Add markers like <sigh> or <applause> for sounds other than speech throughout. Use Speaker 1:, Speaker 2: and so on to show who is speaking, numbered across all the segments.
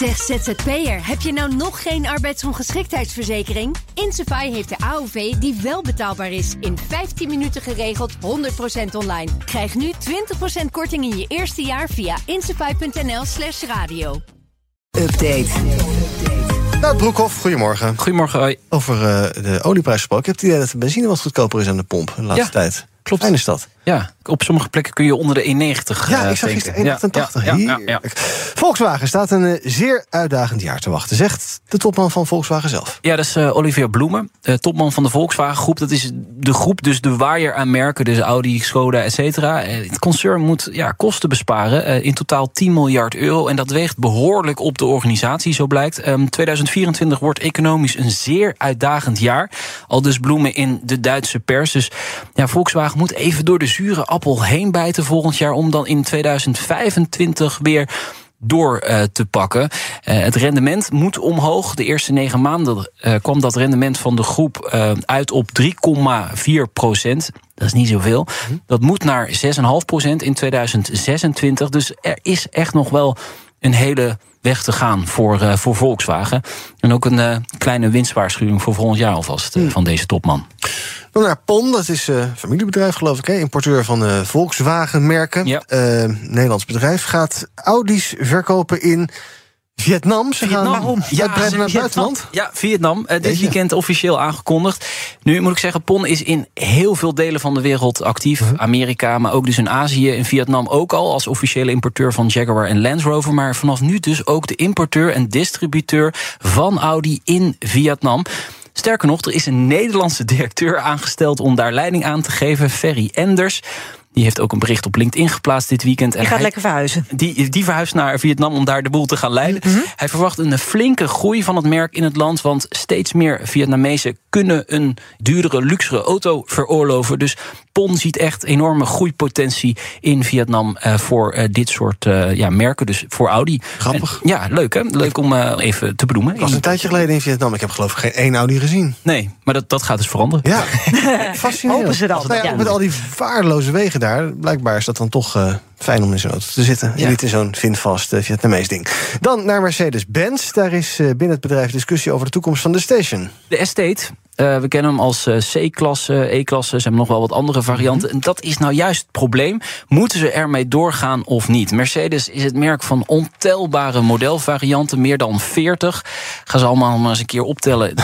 Speaker 1: Zeg ZZP'er, heb je nou nog geen arbeidsongeschiktheidsverzekering? Insafai heeft de AOV die wel betaalbaar is. In 15 minuten geregeld, 100% online. Krijg nu 20% korting in je eerste jaar via insafai.nl slash radio.
Speaker 2: Update.
Speaker 3: Nou, Broekhoff, goedemorgen.
Speaker 4: Goedemorgen, hoi.
Speaker 3: Over uh, de olieprijs gesproken. Ik heb het idee dat de benzine wat goedkoper is aan de pomp de laatste
Speaker 4: Ja,
Speaker 3: tijd.
Speaker 4: klopt.
Speaker 3: Fijne stad.
Speaker 4: Ja, op sommige plekken kun je onder de 1,90
Speaker 3: Ja,
Speaker 4: eh,
Speaker 3: ik zag gisteren 1,88.
Speaker 4: Ja, ja, ja, ja.
Speaker 3: Heerlijk. Volkswagen staat een eh, zeer uitdagend jaar te wachten, zegt de topman van Volkswagen zelf.
Speaker 4: Ja, dat is eh, Olivier Bloemen, topman van de Volkswagen Groep. Dat is de groep, dus de waaier aan merken, dus Audi, Skoda, et cetera. Het concern moet ja, kosten besparen, in totaal 10 miljard euro. En dat weegt behoorlijk op de organisatie, zo blijkt. Ehm, 2024 wordt economisch een zeer uitdagend jaar. Al dus Bloemen in de Duitse pers. Dus ja, Volkswagen moet even door de zure appel heen bijten volgend jaar... om dan in 2025 weer door eh, te pakken. Eh, het rendement moet omhoog. De eerste negen maanden eh, kwam dat rendement van de groep uit op 3,4 procent. Dat is niet zoveel. Dat moet naar 6,5 procent in 2026. Dus er is echt nog wel een hele weg te gaan voor, voor Volkswagen. En ook een kleine winstwaarschuwing voor volgend jaar alvast eh, van deze topman.
Speaker 3: Dan naar PON, dat is een familiebedrijf geloof ik, hè? importeur van eh, Volkswagen-merken.
Speaker 4: Ja.
Speaker 3: Eh, Nederlands bedrijf gaat Audi's verkopen in Vietnam. Ze gaan uitbreiden naar het buitenland.
Speaker 4: Ja, Vietnam. Eh, dit weekend officieel aangekondigd. Nu moet ik zeggen, PON is in heel veel delen van de wereld actief.
Speaker 3: Mhm.
Speaker 4: Amerika, maar ook dus in Azië. In Vietnam ook al als officiële importeur van Jaguar en Land Rover. Maar vanaf nu dus ook de importeur en distributeur van Audi in Vietnam. Sterker nog, er is een Nederlandse directeur aangesteld om daar leiding aan te geven, Ferry Enders. Die heeft ook een bericht op LinkedIn geplaatst dit weekend. En
Speaker 2: gaat
Speaker 4: hij-
Speaker 2: lekker verhuizen.
Speaker 4: die, die verhuist naar Vietnam om daar de boel te gaan leiden. Hij verwacht een flinke groei van het merk in het land. Want steeds meer Vietnamezen kunnen een duurdere, luxere auto veroorloven. Dus PON ziet echt enorme groeipotentie in Vietnam eh, voor eh, dit soort eh, ja, merken. Dus voor Audi.
Speaker 3: Grappig.
Speaker 4: En ja, leuk hè? Leuk om eh, even te benoemen.
Speaker 3: Ik was een tijdje geleden in Vietnam. Ik heb geloof ik geen één Audi gezien.
Speaker 4: Nee, maar dat, dat gaat dus veranderen.
Speaker 3: Ja, <laughs> fascinerend.
Speaker 2: Hopen ze dan.
Speaker 3: Nou ja, met al die vaardeloze wegen daar. Blijkbaar is dat dan toch eh, fijn om in zo'n auto te zitten. En
Speaker 4: Ja.
Speaker 3: niet in zo'n vindvast uh, Vietnamees ding. Dan naar Mercedes-Benz. Daar is eh, binnen het bedrijf discussie over de toekomst van de station.
Speaker 4: De Estate. Eh, we kennen hem als eh, C-klasse, E-klasse. Ze hebben nog wel wat andere varianten. En dat is nou juist het probleem. Moeten ze ermee doorgaan of niet? Mercedes is het merk van ontelbare modelvarianten. Meer dan 40. Ga ze allemaal maar eens een keer optellen.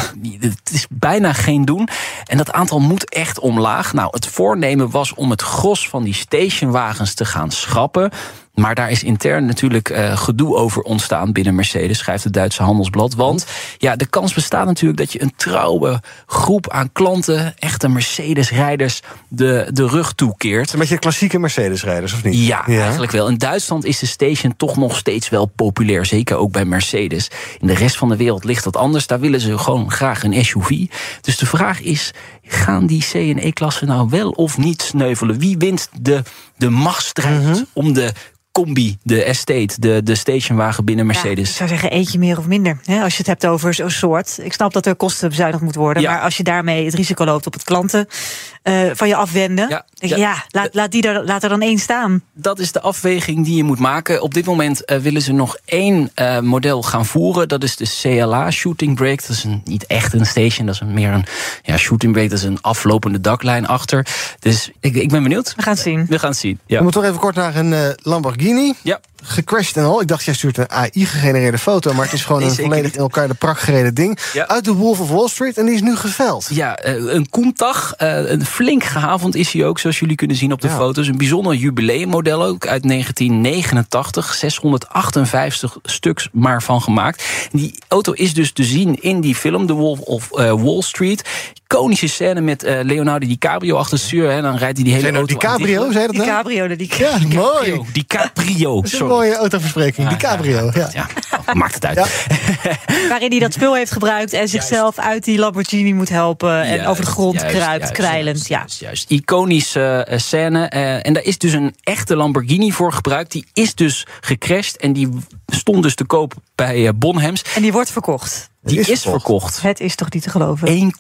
Speaker 4: Het is bijna geen doen. En dat aantal moet echt omlaag. Nou, het voornemen was om het gros van die stationwagens te gaan schrappen. Maar daar is intern natuurlijk eh, gedoe over ontstaan binnen Mercedes, schrijft het Duitse Handelsblad. Want ja, de kans bestaat natuurlijk dat je een trouwe groep aan klanten, echte Mercedes-rijders, de, de rug toekeert.
Speaker 3: Een beetje klassieke Mercedes-rijders, of niet?
Speaker 4: Ja, eigenlijk wel. In Duitsland is de station toch nog steeds wel populair. Zeker ook bij Mercedes. In de rest van de wereld ligt dat anders. Daar willen ze gewoon graag een SUV. Dus de vraag is: gaan die C- en E-klassen nou wel of niet sneuvelen? Wie wint de, de machtsstrijd om de combi, de estate, de, de stationwagen binnen
Speaker 2: Ja,
Speaker 4: Mercedes?
Speaker 2: ik zou zeggen eentje meer of minder. Hè, als je het hebt over zo'n soort. Ik snap dat er kosten bezuinigd moet worden.
Speaker 4: Ja.
Speaker 2: Maar als je daarmee het risico loopt op het klanten eh, van je afwenden.
Speaker 4: Ja,
Speaker 2: denk je,
Speaker 4: ja.
Speaker 2: ja, laat, laat, die er, laat er dan één staan.
Speaker 4: dat is de afweging die je moet maken. Op dit moment eh, willen ze nog één eh, model gaan voeren. Dat is de CLA Shooting Brake. Dat is een, niet echt een station. Dat is een, meer een ja, shooting brake. Dat is een aflopende daklijn achter. Dus ik, ik ben benieuwd.
Speaker 2: We gaan het zien.
Speaker 4: We gaan het zien.
Speaker 3: We
Speaker 4: Ja.
Speaker 3: moeten toch even kort naar een eh, Lamborghini.
Speaker 4: Ja.
Speaker 3: Gecrashed en al. Ik dacht, jij stuurt een AI-gegenereerde foto. Maar het is gewoon
Speaker 4: Nee, <laughs>
Speaker 3: een volledig
Speaker 4: niet.
Speaker 3: in elkaar de prak gereden ding.
Speaker 4: Ja.
Speaker 3: Uit de Wolf of Wall Street. En die is nu geveld.
Speaker 4: Ja, eh, een Countach. eh, Een flink gehavend is hij ook, zoals jullie kunnen zien op de
Speaker 3: Ja.
Speaker 4: foto's. Een bijzonder jubileummodel ook uit 1989. 658 stuks maar van gemaakt. Die auto is dus te zien in die film, The Wolf of eh, Wall Street. Iconische scène met eh, Leonardo DiCaprio achter het stuur. En dan rijdt hij die hele
Speaker 3: Zijn
Speaker 4: auto
Speaker 3: DiCaprio, zei dat
Speaker 2: Die cabrio, die
Speaker 3: Ja, mooi.
Speaker 4: DiCaprio. <laughs> DiCaprio,
Speaker 3: is een
Speaker 4: sorry.
Speaker 3: mooie autoverspreking.
Speaker 4: Ja,
Speaker 3: DiCaprio, ja.
Speaker 4: Ja, ja. Oh, maakt het uit.
Speaker 3: Ja. <laughs>
Speaker 2: waarin hij dat spul heeft gebruikt en zichzelf uit die Lamborghini moet helpen en
Speaker 4: Juist,
Speaker 2: over de grond
Speaker 4: juist,
Speaker 2: kruipt,
Speaker 4: juist,
Speaker 2: ja.
Speaker 4: juist, juist. Iconische eh, scène. eh, en daar is dus een echte Lamborghini voor gebruikt. Die is dus gecrashed en die stond dus te koop bij eh, Bonhams.
Speaker 2: En die wordt verkocht.
Speaker 4: Die is, verkocht.
Speaker 2: Het is toch niet te geloven?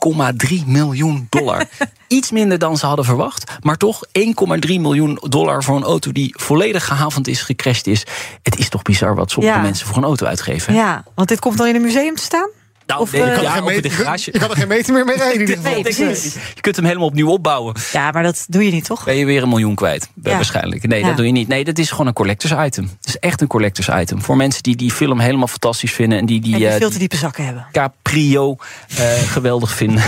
Speaker 4: 1,3 miljoen dollar. <laughs> Iets minder dan ze hadden verwacht. Maar toch 1,3 miljoen dollar voor een auto die volledig gehavend is, gecrashed is. Het is toch bizar wat sommige mensen voor een auto uitgeven.
Speaker 2: Ja, want dit komt dan in een museum te staan?
Speaker 4: Nou, of, nee,
Speaker 3: je, kan ja, meter, de garage. je kan er geen meter meer mee rijden in ieder geval. Nee,
Speaker 2: precies.
Speaker 4: Je kunt hem helemaal opnieuw opbouwen.
Speaker 2: Ja, maar dat doe je niet, toch?
Speaker 4: Ben je weer een miljoen kwijt, ja. waarschijnlijk. Nee, dat doe je niet. Nee, dat is gewoon een collectors item. Het is echt een collectors item. Voor mensen die die film helemaal fantastisch vinden... en die, die,
Speaker 2: en
Speaker 4: die uh,
Speaker 2: veel te diepe zakken hebben.
Speaker 4: Caprio uh, geweldig vinden.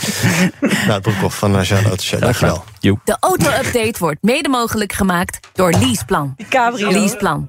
Speaker 4: <laughs>
Speaker 3: nou, Broekhoff van Nationale Autoshow. Dankjewel.
Speaker 5: De auto-update wordt mede mogelijk gemaakt door Leaseplan.
Speaker 2: Cabrio.
Speaker 5: Leaseplan.